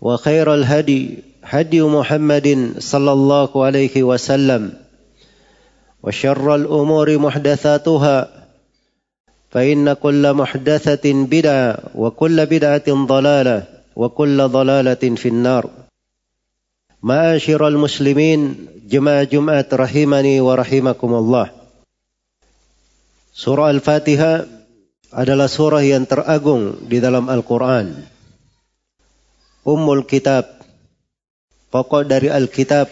وخير الهدي هدي محمد صلى الله عليه وسلم وشر الأمور محدثاتها فإن كل محدثة بدعة وكل بدعة ضلالة وكل ضلالة في النار معاشر المسلمين جماعة جمعة رحمني ورحمكم الله Surah Al-Fatihah adalah surah yang teragung di dalam Al-Quran. Ummul Kitab, pokok dari Alkitab.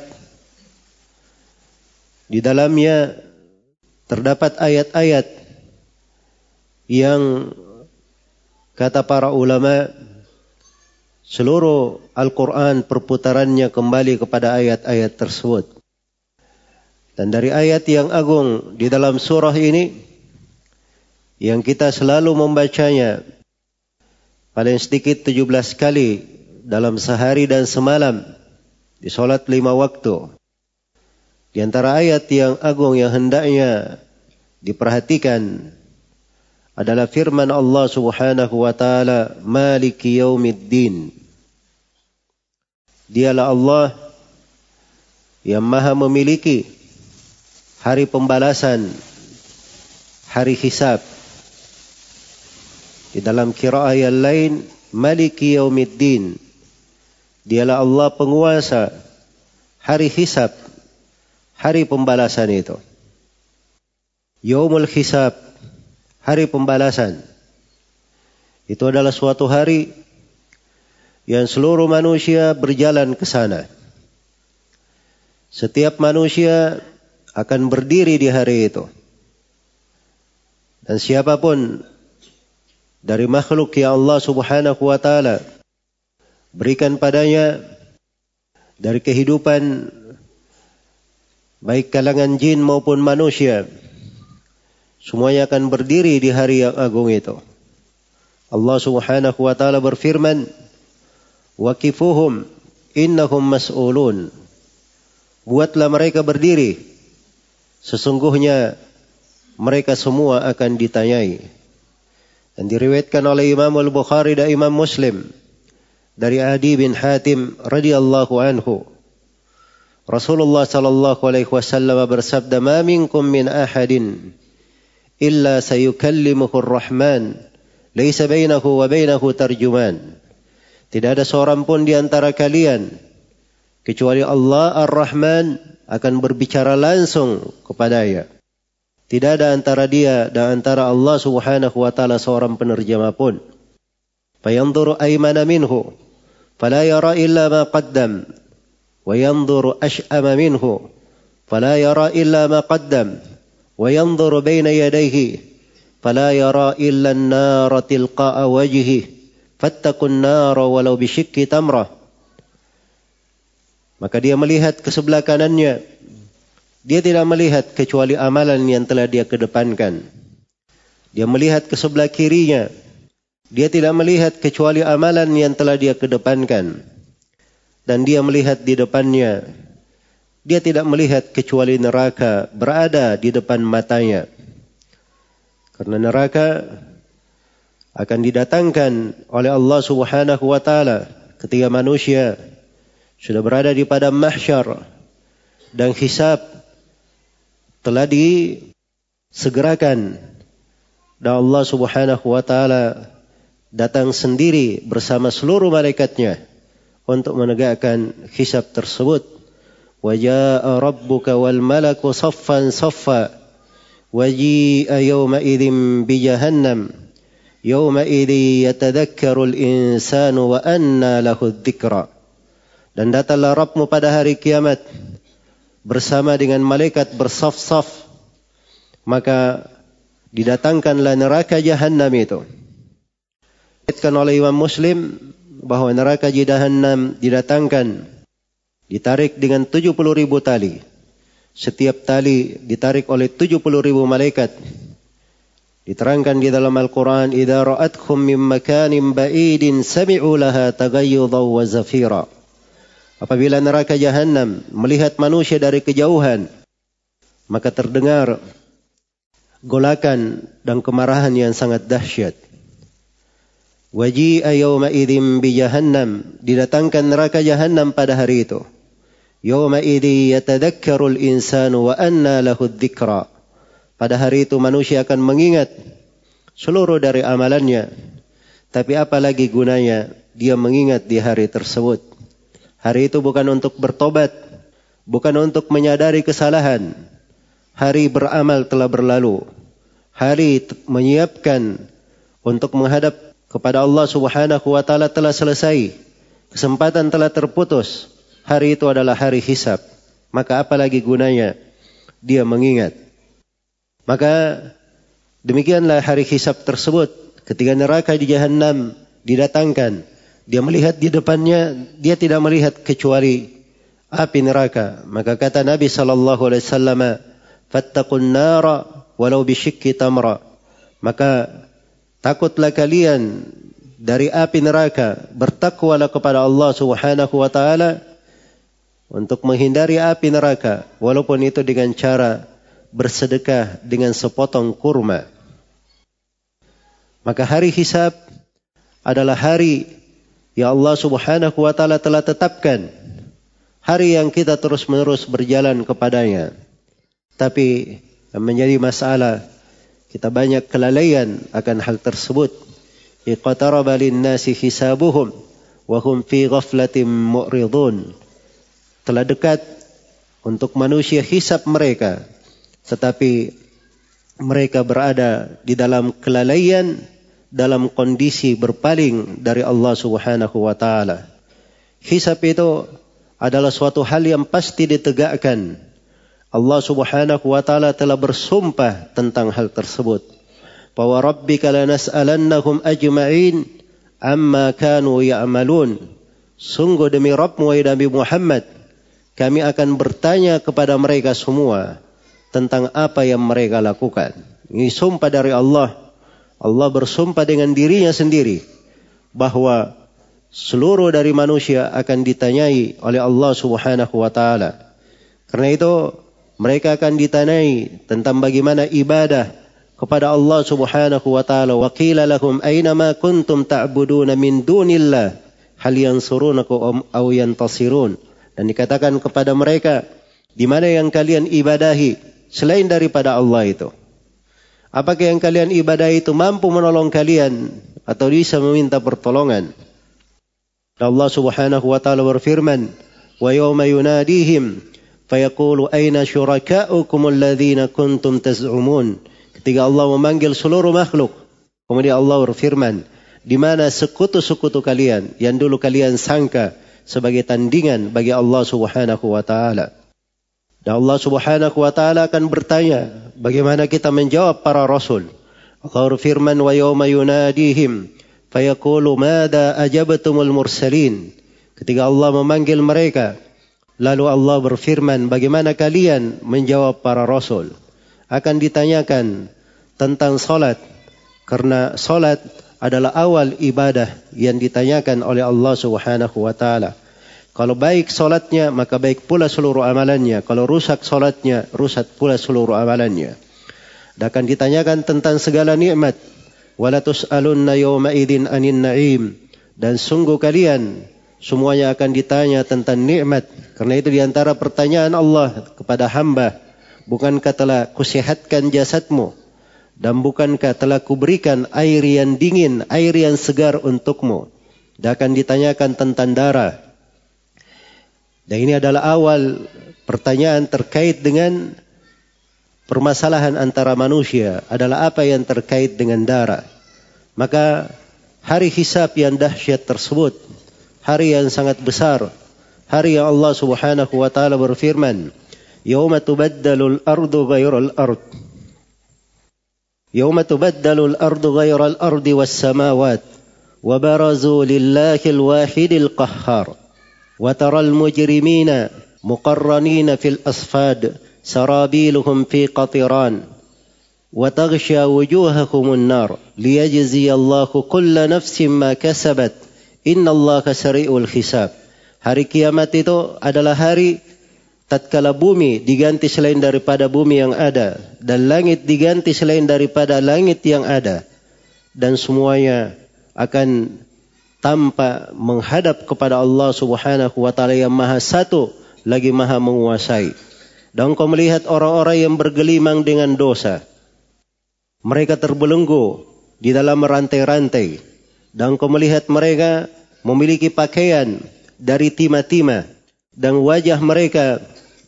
Di dalamnya terdapat ayat-ayat yang kata para ulama seluruh Al-Quran perputarannya kembali kepada ayat-ayat tersebut. Dan dari ayat yang agung di dalam surah ini yang kita selalu membacanya paling sedikit 17 kali dalam sehari dan semalam di solat lima waktu. Di antara ayat yang agung yang hendaknya diperhatikan adalah firman Allah Subhanahu wa taala Maliki Yaumiddin. Dialah Allah yang Maha memiliki hari pembalasan, hari hisab. Di dalam kiraah yang lain Maliki Yaumiddin Dialah Allah penguasa hari hisab, hari pembalasan itu. Yaumul hisab, hari pembalasan. Itu adalah suatu hari yang seluruh manusia berjalan ke sana. Setiap manusia akan berdiri di hari itu. Dan siapa pun dari makhluk yang Allah Subhanahu wa taala berikan padanya dari kehidupan baik kalangan jin maupun manusia semuanya akan berdiri di hari yang agung itu. Allah Subhanahu wa taala berfirman, "Waqifuhum innahum mas'ulun." Buatlah mereka berdiri. Sesungguhnya mereka semua akan ditanyai. Dan diriwayatkan oleh Imam Al-Bukhari dan Imam Muslim dari Adi bin Hatim radhiyallahu anhu. Rasulullah sallallahu alaihi wasallam bersabda, "Ma minkum min ahadin illa sayukallimuhu ar-Rahman, laisa bainahu wa bainahu tarjuman." Tidak ada seorang pun di antara kalian kecuali Allah Ar-Rahman akan berbicara langsung kepadanya. Tidak ada antara dia dan antara Allah Subhanahu wa taala seorang penerjemah pun. Fayanzuru aymana minhu فلا يرى إلا ما قدم وينظر أشأم منه فلا يرى إلا ما قدم وينظر بين يديه فلا يرى إلا النار تلقاء وجهه فاتقوا النار ولو بشك تمرة maka dia melihat ke sebelah kanannya dia tidak melihat kecuali amalan yang telah dia kedepankan dia melihat ke sebelah kirinya Dia tidak melihat kecuali amalan yang telah dia kedepankan. dan dia melihat di depannya. Dia tidak melihat kecuali neraka berada di depan matanya. Karena neraka akan didatangkan oleh Allah Subhanahu wa taala ketika manusia sudah berada di padang mahsyar dan hisab telah disegerakan dan Allah Subhanahu wa taala datang sendiri bersama seluruh malaikatnya untuk menegakkan hisab tersebut. Waja'a rabbuka wal malaku saffan saffa waji'a yawma idzin bi jahannam yawma idzi yatadhakkaru insanu wa anna lahu dzikra dan datanglah Rabbmu pada hari kiamat bersama dengan malaikat bersaf-saf maka didatangkanlah neraka jahanam itu. Dikatakan oleh Imam Muslim bahwa neraka jahanam didatangkan ditarik dengan 70 ribu tali. Setiap tali ditarik oleh 70 ribu malaikat. Diterangkan di dalam Al-Quran, "Idza ra'atkum min makanin ba'idin sami'u laha taghayyudan wa zafira." Apabila neraka jahanam melihat manusia dari kejauhan, maka terdengar golakan dan kemarahan yang sangat dahsyat. Waji'a yawma idzin bi jahannam, didatangkan neraka jahannam pada hari itu. Yawma idzi yatadhakkaru al-insanu wa anna lahu dzikra. Pada hari itu manusia akan mengingat seluruh dari amalannya. Tapi apalagi gunanya dia mengingat di hari tersebut. Hari itu bukan untuk bertobat, bukan untuk menyadari kesalahan, Hari beramal telah berlalu. Hari menyiapkan untuk menghadap kepada Allah Subhanahu wa taala telah selesai. Kesempatan telah terputus. Hari itu adalah hari hisab. Maka apalagi gunanya dia mengingat. Maka demikianlah hari hisab tersebut ketika neraka di jahanam didatangkan. Dia melihat di depannya, dia tidak melihat kecuali api neraka. Maka kata Nabi sallallahu alaihi wasallam, fattaqun nara walau tamra. Maka takutlah kalian dari api neraka, bertakwalah kepada Allah Subhanahu wa taala untuk menghindari api neraka walaupun itu dengan cara bersedekah dengan sepotong kurma. Maka hari hisab adalah hari yang Allah Subhanahu wa taala telah tetapkan. Hari yang kita terus-menerus berjalan kepadanya. Tapi menjadi masalah kita banyak kelalaian akan hal tersebut. Iqtaraba lin-nasi hisabuhum wa hum fi ghaflatin mu'ridun. Telah dekat untuk manusia hisab mereka tetapi mereka berada di dalam kelalaian dalam kondisi berpaling dari Allah Subhanahu wa taala. Hisab itu adalah suatu hal yang pasti ditegakkan Allah Subhanahu wa taala telah bersumpah tentang hal tersebut. Bahwa rabbika lanas'alannahum ajma'in amma kanu ya'malun. Sungguh demi Rabbmu wahai Nabi Muhammad, kami akan bertanya kepada mereka semua tentang apa yang mereka lakukan. Ini sumpah dari Allah. Allah bersumpah dengan dirinya sendiri bahwa seluruh dari manusia akan ditanyai oleh Allah Subhanahu wa taala. Karena itu mereka akan ditanai tentang bagaimana ibadah kepada Allah Subhanahu wa taala. Wa qila lahum aina ma kuntum ta'buduna min dunillah hal yansurunakum aw yantasirun. Dan dikatakan kepada mereka, di mana yang kalian ibadahi selain daripada Allah itu? Apakah yang kalian ibadahi itu mampu menolong kalian atau bisa meminta pertolongan? Allah Subhanahu wa taala berfirman, "Wa yawma yunadihim fayaqulu aina syurakaukum alladhina kuntum taz'umun? Ketika Allah memanggil seluruh makhluk kemudian Allah berfirman di mana sekutu-sekutu kalian yang dulu kalian sangka sebagai tandingan bagi Allah Subhanahu wa taala? Dan Allah Subhanahu wa taala akan bertanya bagaimana kita menjawab para rasul? Allah berfirman wa yawma yunadihim fayaqulu mada ajabtumul mursalin ketika Allah memanggil mereka Lalu Allah berfirman, bagaimana kalian menjawab para rasul? Akan ditanyakan tentang solat. Karena solat adalah awal ibadah yang ditanyakan oleh Allah subhanahu wa ta'ala. Kalau baik solatnya, maka baik pula seluruh amalannya. Kalau rusak solatnya, rusak pula seluruh amalannya. Dan akan ditanyakan tentang segala nikmat. Wala tus'alunna yawma anin na'im. Dan sungguh kalian semuanya akan ditanya tentang nikmat. Karena itu di antara pertanyaan Allah kepada hamba. Bukankah telah kusehatkan jasadmu? Dan bukankah telah kuberikan air yang dingin, air yang segar untukmu? Dan akan ditanyakan tentang darah dan ini adalah awal pertanyaan terkait dengan permasalahan antara manusia adalah apa yang terkait dengan darah. Maka hari hisab yang dahsyat tersebut, hari yang sangat besar hari yang Allah Subhanahu wa taala berfirman yauma tubaddalul ardu ghairal ard yauma tubaddalul ardu ghairal ardi was samawat wa barazu lillahil wahidil qahhar wa taral mujrimina muqarranina fil asfad سرابيلهم في قطران وتغشى وجوههم النار ليجزي الله كل نفس ما كسبت Innallaha sari'ul hisab. Hari kiamat itu adalah hari tatkala bumi diganti selain daripada bumi yang ada dan langit diganti selain daripada langit yang ada dan semuanya akan tanpa menghadap kepada Allah Subhanahu wa taala yang maha satu lagi maha menguasai. Dan kau melihat orang-orang yang bergelimang dengan dosa. Mereka terbelenggu di dalam rantai-rantai. Dan kau melihat mereka memiliki pakaian dari timah-timah dan wajah mereka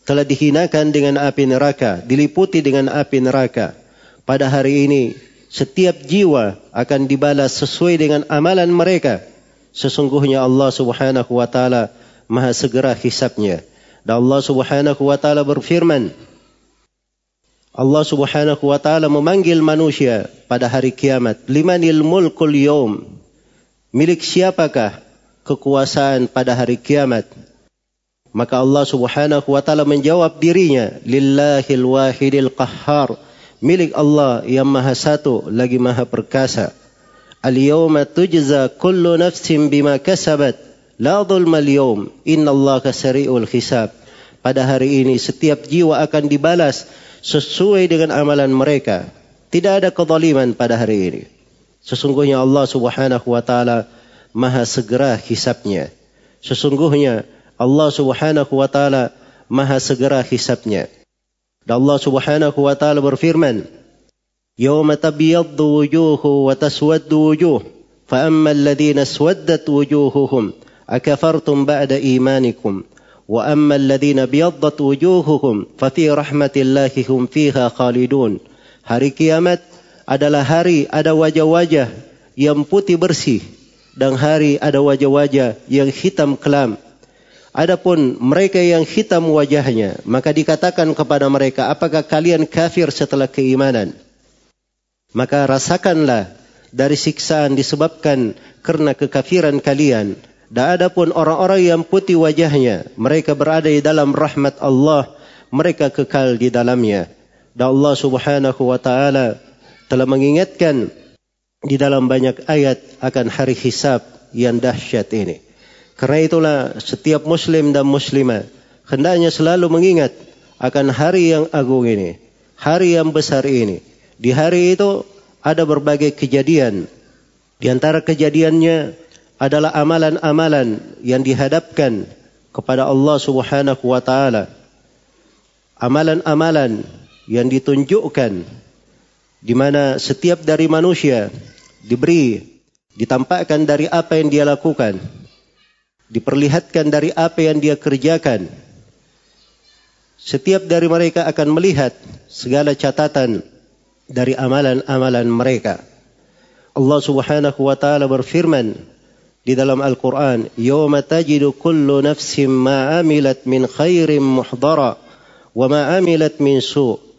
telah dihinakan dengan api neraka, diliputi dengan api neraka. Pada hari ini, setiap jiwa akan dibalas sesuai dengan amalan mereka Sesungguhnya Allah Subhanahu wa taala Maha segera hisabnya. Dan Allah Subhanahu wa taala berfirman, Allah Subhanahu wa taala memanggil manusia pada hari kiamat, "Limanil mulkul yaum?" Milik siapakah kekuasaan pada hari kiamat? Maka Allah Subhanahu wa taala menjawab dirinya, "Lillahil wahidil qahhar." Milik Allah yang Maha Satu lagi Maha Perkasa. Al-yawma tujza kullu nafsin bima kasabat. La dhulma al-yawm. Inna Allah sari'ul hisab. Pada hari ini setiap jiwa akan dibalas sesuai dengan amalan mereka. Tidak ada kezaliman pada hari ini. Sesungguhnya Allah Subhanahu wa taala Maha segera hisabnya. Sesungguhnya Allah Subhanahu wa taala Maha segera hisabnya. Dan Allah Subhanahu wa taala berfirman, يوم تبيض وجوه وتسود وجوه فأما الذين اسودت وجوههم أكفرتم بعد إيمانكم وأما الذين ابيضت وجوههم ففي رحمة الله هم فيها خالدون Hari kiamat adalah hari ada wajah-wajah yang putih bersih dan hari ada wajah-wajah yang hitam kelam. Adapun mereka yang hitam wajahnya, maka dikatakan kepada mereka, apakah kalian kafir setelah keimanan? maka rasakanlah dari siksaan disebabkan karena kekafiran kalian. Dan adapun orang-orang yang putih wajahnya, mereka berada di dalam rahmat Allah, mereka kekal di dalamnya. Dan Allah Subhanahu wa taala telah mengingatkan di dalam banyak ayat akan hari hisab yang dahsyat ini. Karena itulah setiap muslim dan muslimah hendaknya selalu mengingat akan hari yang agung ini, hari yang besar ini. Di hari itu ada berbagai kejadian. Di antara kejadiannya adalah amalan-amalan yang dihadapkan kepada Allah Subhanahu wa taala. Amalan-amalan yang ditunjukkan di mana setiap dari manusia diberi ditampakkan dari apa yang dia lakukan, diperlihatkan dari apa yang dia kerjakan. Setiap dari mereka akan melihat segala catatan dari amalan-amalan mereka. Allah Subhanahu wa taala berfirman di dalam Al-Qur'an, "Yauma tajidu kullu nafsin ma 'amilat min khairin muhdara wa ma 'amilat min su'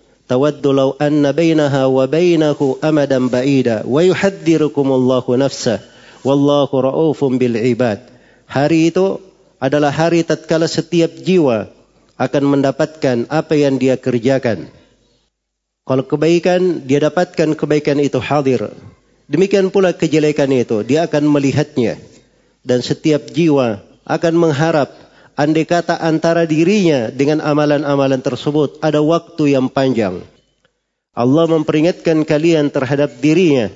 bainaha wa bainahu amadan ba'ida wa yuhadzirukum Allahu nafsah wallahu ra'ufun bil ibad." Hari itu adalah hari tatkala setiap jiwa akan mendapatkan apa yang dia kerjakan kalau kebaikan, dia dapatkan kebaikan itu hadir. Demikian pula kejelekan itu, dia akan melihatnya. Dan setiap jiwa akan mengharap andai kata antara dirinya dengan amalan-amalan tersebut ada waktu yang panjang. Allah memperingatkan kalian terhadap dirinya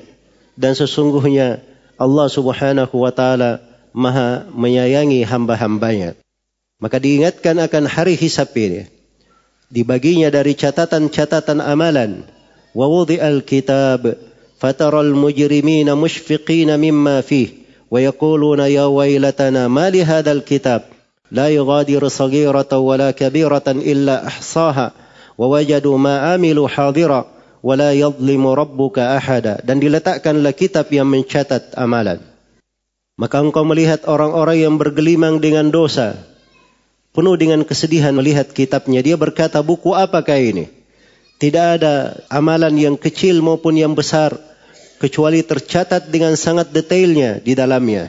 dan sesungguhnya Allah Subhanahu wa taala Maha menyayangi hamba-hambanya. Maka diingatkan akan hari hisab ini. Dibaginya dari catatan-catatan amalan. Wa wudi'al kitab fataral mujrimina mushfiqina mimma fih wa yaquluna ya wailatana ma li hadzal kitab لا يغادر صغيرة ولا كبيرة إلا أحصاها ووجدوا ما عملوا حاضرا ولا يظلم ربك أحدا dan diletakkanlah kitab yang mencatat amalan maka engkau melihat orang-orang yang bergelimang dengan dosa penuh dengan kesedihan melihat kitabnya dia berkata buku apakah ini tidak ada amalan yang kecil maupun yang besar kecuali tercatat dengan sangat detailnya di dalamnya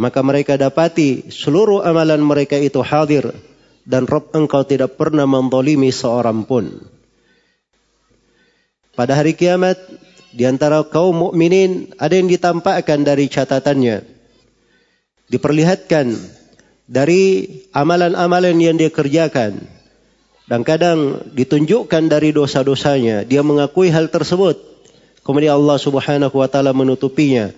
maka mereka dapati seluruh amalan mereka itu hadir dan Rob engkau tidak pernah mendolimi seorang pun. Pada hari kiamat, di antara kaum mukminin ada yang ditampakkan dari catatannya. Diperlihatkan dari amalan-amalan yang dia kerjakan. Dan kadang ditunjukkan dari dosa-dosanya. Dia mengakui hal tersebut. Kemudian Allah subhanahu wa ta'ala menutupinya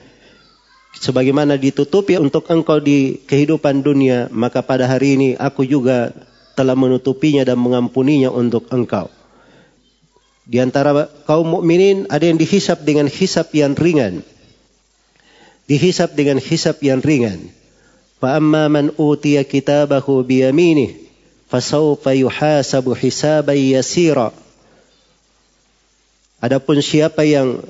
sebagaimana ditutupi untuk engkau di kehidupan dunia, maka pada hari ini aku juga telah menutupinya dan mengampuninya untuk engkau. Di antara kaum mukminin ada yang dihisap dengan hisap yang ringan. Dihisap dengan hisap yang ringan. Fa amma man utiya kitabahu bi yaminih fasawfa yuhasabu hisaban yasira. Adapun siapa yang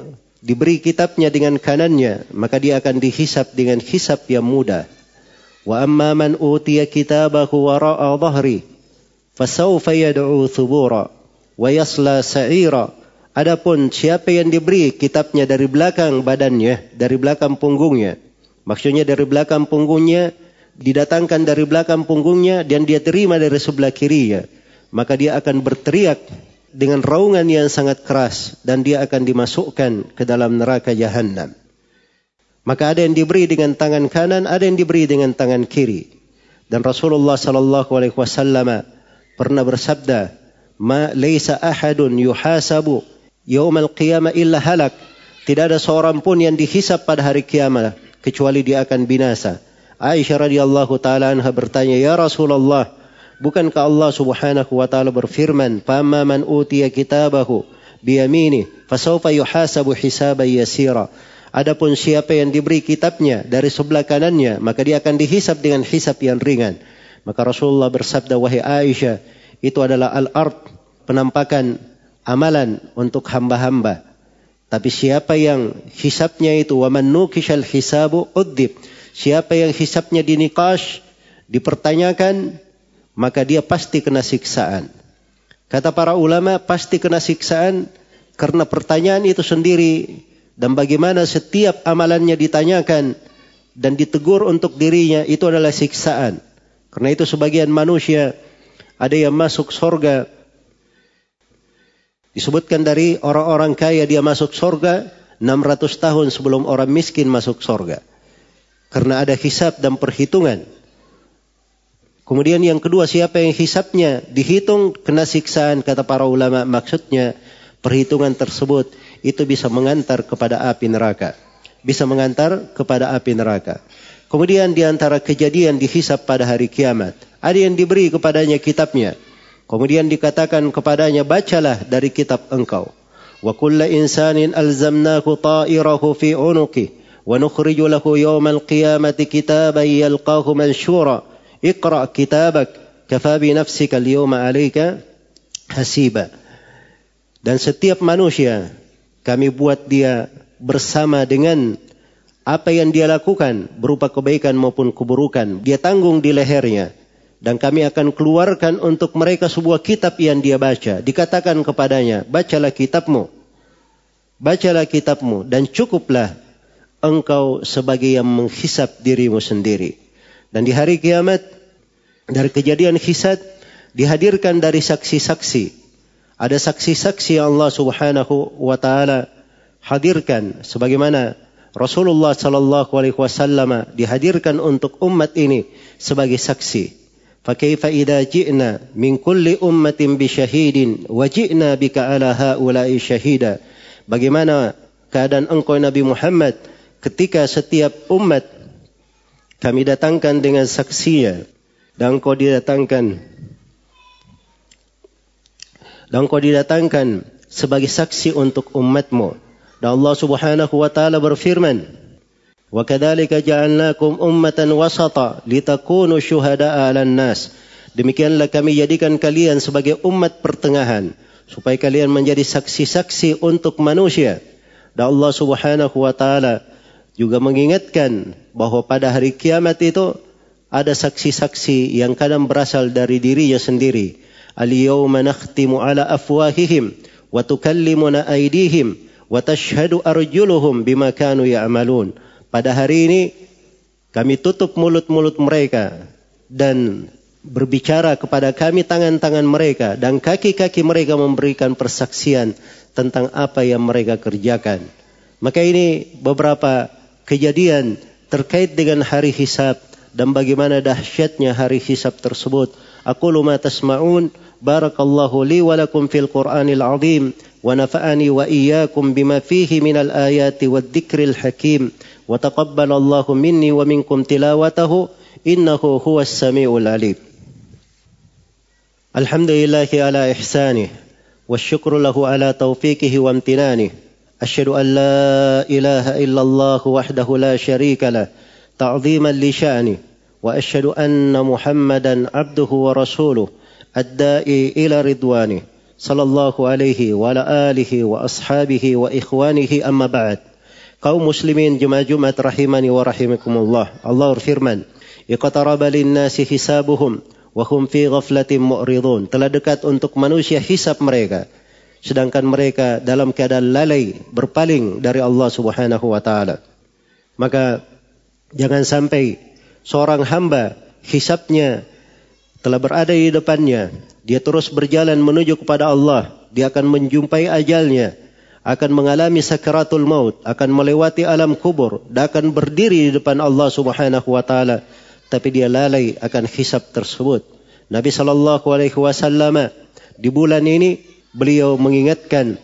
diberi kitabnya dengan kanannya, maka dia akan dihisap dengan hisap yang mudah. Wa amma man utiya kitabahu wara'a dhahri, fasawfa yad'u thubura wa yasla sa'ira. Adapun siapa yang diberi kitabnya dari belakang badannya, dari belakang punggungnya, maksudnya dari belakang punggungnya, didatangkan dari belakang punggungnya dan dia terima dari sebelah kirinya, maka dia akan berteriak dengan raungan yang sangat keras dan dia akan dimasukkan ke dalam neraka jahanam. Maka ada yang diberi dengan tangan kanan, ada yang diberi dengan tangan kiri. Dan Rasulullah sallallahu alaihi wasallam pernah bersabda, "Ma laisa ahadun yuhasabu yaumal qiyamah illa halak." Tidak ada seorang pun yang dihisap pada hari kiamat kecuali dia akan binasa. Aisyah radhiyallahu taala anha bertanya, "Ya Rasulullah, Bukankah Allah Subhanahu wa taala berfirman, "Fama man utiya kitabahu biyamini fasawfa yuhasabu hisaban yasira." Adapun siapa yang diberi kitabnya dari sebelah kanannya, maka dia akan dihisap dengan hisap yang ringan. Maka Rasulullah bersabda, "Wahai Aisyah, itu adalah al-ard, penampakan amalan untuk hamba-hamba." Tapi siapa yang hisapnya itu wa man nukishal hisabu uddib. Siapa yang hisapnya dinikash, dipertanyakan, maka dia pasti kena siksaan. Kata para ulama pasti kena siksaan karena pertanyaan itu sendiri dan bagaimana setiap amalannya ditanyakan dan ditegur untuk dirinya itu adalah siksaan. Karena itu sebagian manusia ada yang masuk sorga disebutkan dari orang-orang kaya dia masuk sorga 600 tahun sebelum orang miskin masuk sorga. Karena ada hisab dan perhitungan. Kemudian yang kedua siapa yang hisapnya dihitung kena siksaan kata para ulama maksudnya perhitungan tersebut itu bisa mengantar kepada api neraka. Bisa mengantar kepada api neraka. Kemudian di antara kejadian dihisap pada hari kiamat. Ada yang diberi kepadanya kitabnya. Kemudian dikatakan kepadanya bacalah dari kitab engkau. Wa kulla insanin alzamnahu ta'irahu fi unuki. Wa nukhriju lahu yawmal qiyamati kitaban yalqahu mansyura. Kitabak kafa bi nafsika al-yawma 'alaika hasiba. Dan setiap manusia kami buat dia bersama dengan apa yang dia lakukan berupa kebaikan maupun keburukan. Dia tanggung di lehernya. Dan kami akan keluarkan untuk mereka sebuah kitab yang dia baca. Dikatakan kepadanya, bacalah kitabmu. Bacalah kitabmu dan cukuplah engkau sebagai yang menghisap dirimu sendiri. Dan di hari kiamat dari kejadian hisad dihadirkan dari saksi-saksi. Ada saksi-saksi yang Allah Subhanahu wa taala hadirkan sebagaimana Rasulullah sallallahu alaihi wasallam dihadirkan untuk umat ini sebagai saksi. فكيف إذا جئنا من كل أمة بشهيد وجئنا بك على هؤلاء شهيدا Bagaimana keadaan engkau Nabi Muhammad ketika setiap umat kami datangkan dengan saksinya dan engkau didatangkan dan engkau didatangkan sebagai saksi untuk umatmu. Dan Allah Subhanahu wa taala berfirman, "Wa kadzalika ja'alnakum ummatan wasata litakunu syuhada'a 'alan nas." Demikianlah kami jadikan kalian sebagai umat pertengahan supaya kalian menjadi saksi-saksi untuk manusia. Dan Allah Subhanahu wa taala juga mengingatkan bahwa pada hari kiamat itu ada saksi-saksi yang kadang berasal dari dirinya sendiri. Al-yawma nakhtimu ala afwahihim wa tukallimuna aydihim wa tashhadu arjuluhum bima kanu ya'malun. Pada hari ini kami tutup mulut-mulut mereka dan berbicara kepada kami tangan-tangan mereka dan kaki-kaki mereka memberikan persaksian tentang apa yang mereka kerjakan. Maka ini beberapa kejadian terkait dengan hari hisab dan bagaimana dahsyatnya hari hisab tersebut. Aku ma tasma'un barakallahu li wa lakum fil Qur'anil azim wa nafa'ani wa iyyakum bima fihi minal ayati wad dzikril hakim wa taqabbalallahu minni wa minkum tilawatahu innahu huwas samiul alim. Alhamdulillahi ala ihsanih والشكر له على توفيقه وامتنانه أشهد أن لا إله إلا الله وحده لا شريك له تعظيما لشأنه وأشهد أن محمدا عبده ورسوله الدائي إلى رضوانه صلى الله عليه وعلى آله وأصحابه وإخوانه أما بعد. قوم مسلمين جمع جمعة رحمني ورحمكم الله. الله فرمان اقترب للناس حسابهم وهم في غفلة مؤرضون. تلا دكات untuk manusia حساب مريكا sedangkan mereka dalam keadaan lalai berpaling dari Allah Subhanahu wa taala. Maka jangan sampai seorang hamba hisapnya telah berada di depannya, dia terus berjalan menuju kepada Allah, dia akan menjumpai ajalnya, akan mengalami sakaratul maut, akan melewati alam kubur, dan akan berdiri di depan Allah Subhanahu wa taala, tapi dia lalai akan hisap tersebut. Nabi sallallahu alaihi wasallam di bulan ini beliau mengingatkan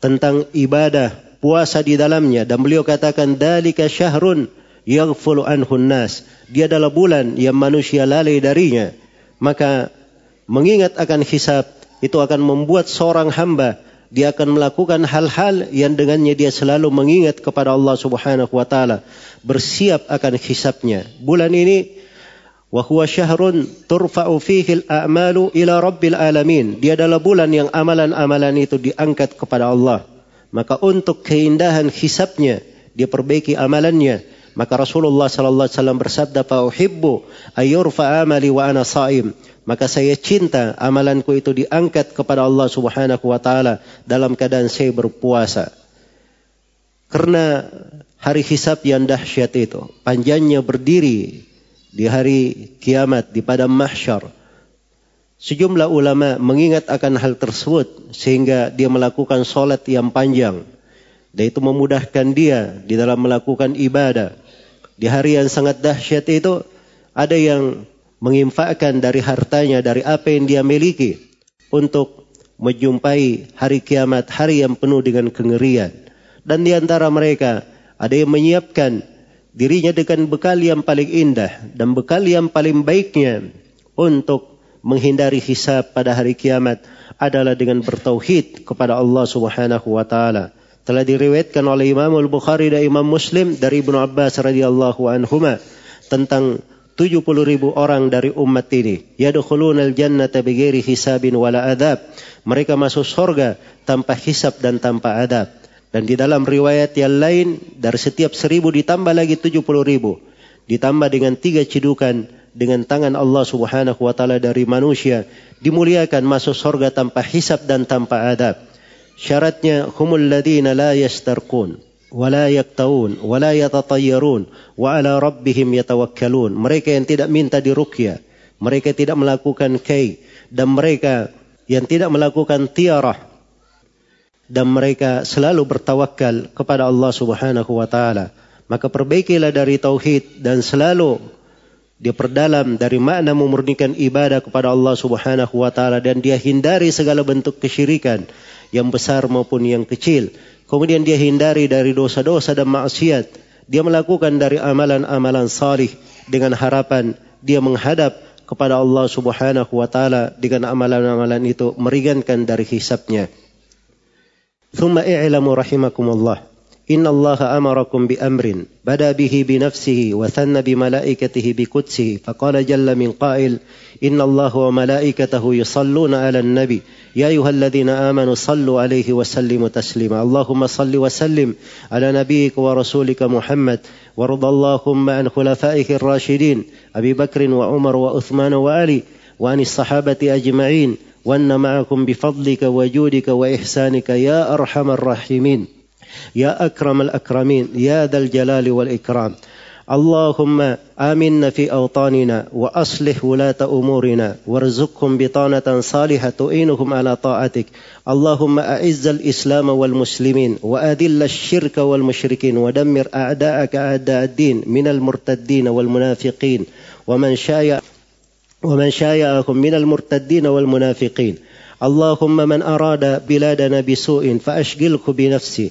tentang ibadah puasa di dalamnya. Dan beliau katakan dalika syahrun yaghfulu anhun nas dia adalah bulan yang manusia lalai darinya. Maka mengingat akan hisab itu akan membuat seorang hamba dia akan melakukan hal-hal yang dengannya dia selalu mengingat kepada Allah Subhanahu wa taala. Bersiap akan hisabnya. Bulan ini wa huwa syahrun turfa'u fihi al-a'malu ila rabbil alamin. Dia adalah bulan yang amalan-amalan itu diangkat kepada Allah. Maka untuk keindahan hisabnya, dia perbaiki amalannya. Maka Rasulullah sallallahu alaihi wasallam bersabda, "Fa uhibbu ayyurfa amali wa ana sha'im." Maka saya cinta amalanku itu diangkat kepada Allah Subhanahu wa taala dalam keadaan saya berpuasa. Karena hari hisab yang dahsyat itu, panjangnya berdiri di hari kiamat di padang mahsyar. Sejumlah ulama mengingat akan hal tersebut sehingga dia melakukan solat yang panjang. Dan itu memudahkan dia di dalam melakukan ibadah. Di hari yang sangat dahsyat itu ada yang menginfakkan dari hartanya, dari apa yang dia miliki untuk menjumpai hari kiamat, hari yang penuh dengan kengerian. Dan di antara mereka ada yang menyiapkan dirinya dengan bekal yang paling indah dan bekal yang paling baiknya untuk menghindari hisab pada hari kiamat adalah dengan bertauhid kepada Allah Subhanahu wa taala. Telah diriwayatkan oleh Imam Al-Bukhari dan Imam Muslim dari Ibnu Abbas radhiyallahu anhuma tentang 70 ribu orang dari umat ini. Yadkhuluna al-jannata bighairi hisabin wala adab. Mereka masuk surga tanpa hisab dan tanpa adab. Dan di dalam riwayat yang lain, dari setiap seribu ditambah lagi tujuh puluh ribu. Ditambah dengan tiga cidukan dengan tangan Allah subhanahu wa ta'ala dari manusia. Dimuliakan masuk surga tanpa hisab dan tanpa adab. Syaratnya, humul ladina la yastarqun. ولا يكتوون ولا يتطيرون وعلى ربهم يتوكلون mereka yang tidak minta diruqyah mereka tidak melakukan kai dan mereka yang tidak melakukan tiarah dan mereka selalu bertawakal kepada Allah Subhanahu wa taala. Maka perbaikilah dari tauhid dan selalu dia perdalam dari makna memurnikan ibadah kepada Allah Subhanahu wa taala dan dia hindari segala bentuk kesyirikan yang besar maupun yang kecil. Kemudian dia hindari dari dosa-dosa dan maksiat. Dia melakukan dari amalan-amalan salih dengan harapan dia menghadap kepada Allah Subhanahu wa taala dengan amalan-amalan itu meringankan dari hisabnya. ثم اعلموا رحمكم الله. إن الله أمركم بأمر بدا به بنفسه وثنى بملائكته بقدسه. فقال جل من قائل إن الله وملائكته يصلون على النبي. يا أيها الذين آمنوا صلوا عليه وسلموا تسليما. اللهم صل وسلم على نبيك ورسولك محمد. وارض اللهم عن خلفائك الراشدين. أبي بكر وعمر وعثمان وعلي. وعن الصحابة أجمعين. وأن معكم بفضلك وجودك وإحسانك يا أرحم الراحمين يا أكرم الأكرمين يا ذا الجلال والإكرام. اللهم آمنا في أوطاننا وأصلح ولاة أمورنا وارزقهم بطانة صالحة تعينهم على طاعتك. اللهم أعز الإسلام والمسلمين وأذل الشرك والمشركين ودمر أعداءك أعداء الدين من المرتدين والمنافقين. ومن شايع ومن شايعهم من المرتدين والمنافقين. اللهم من أراد بلادنا بسوء فأشغله بنفسه.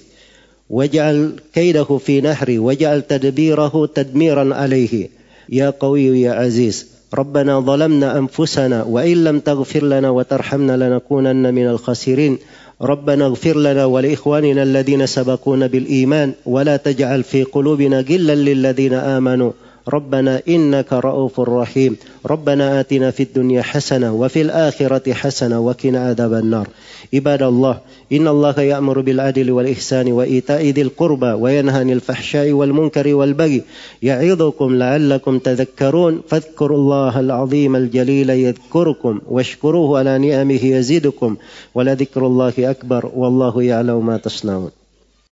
واجعل كيده في نحري واجعل تدبيره تدميرا عليه. يا قوي يا عزيز ربنا ظلمنا أنفسنا وإن لم تغفر لنا وترحمنا لنكونن من الخاسرين. ربنا اغفر لنا ولإخواننا الذين سبقونا بالإيمان. ولا تجعل في قلوبنا غلا للذين آمنوا. ربنا إنك رؤوف رحيم. ربنا آتنا في الدنيا حسنة وفي الآخرة حسنة وقنا عذاب النار. عباد الله إن الله يأمر بالعدل والإحسان وإيتاء ذي القربى وينهى عن الفحشاء والمنكر والبغي. يعظكم لعلكم تذكرون. فاذكروا الله العظيم الجليل يذكركم واشكروه على نعمه يزيدكم. ولذكر الله أكبر والله يعلم ما تصنعون.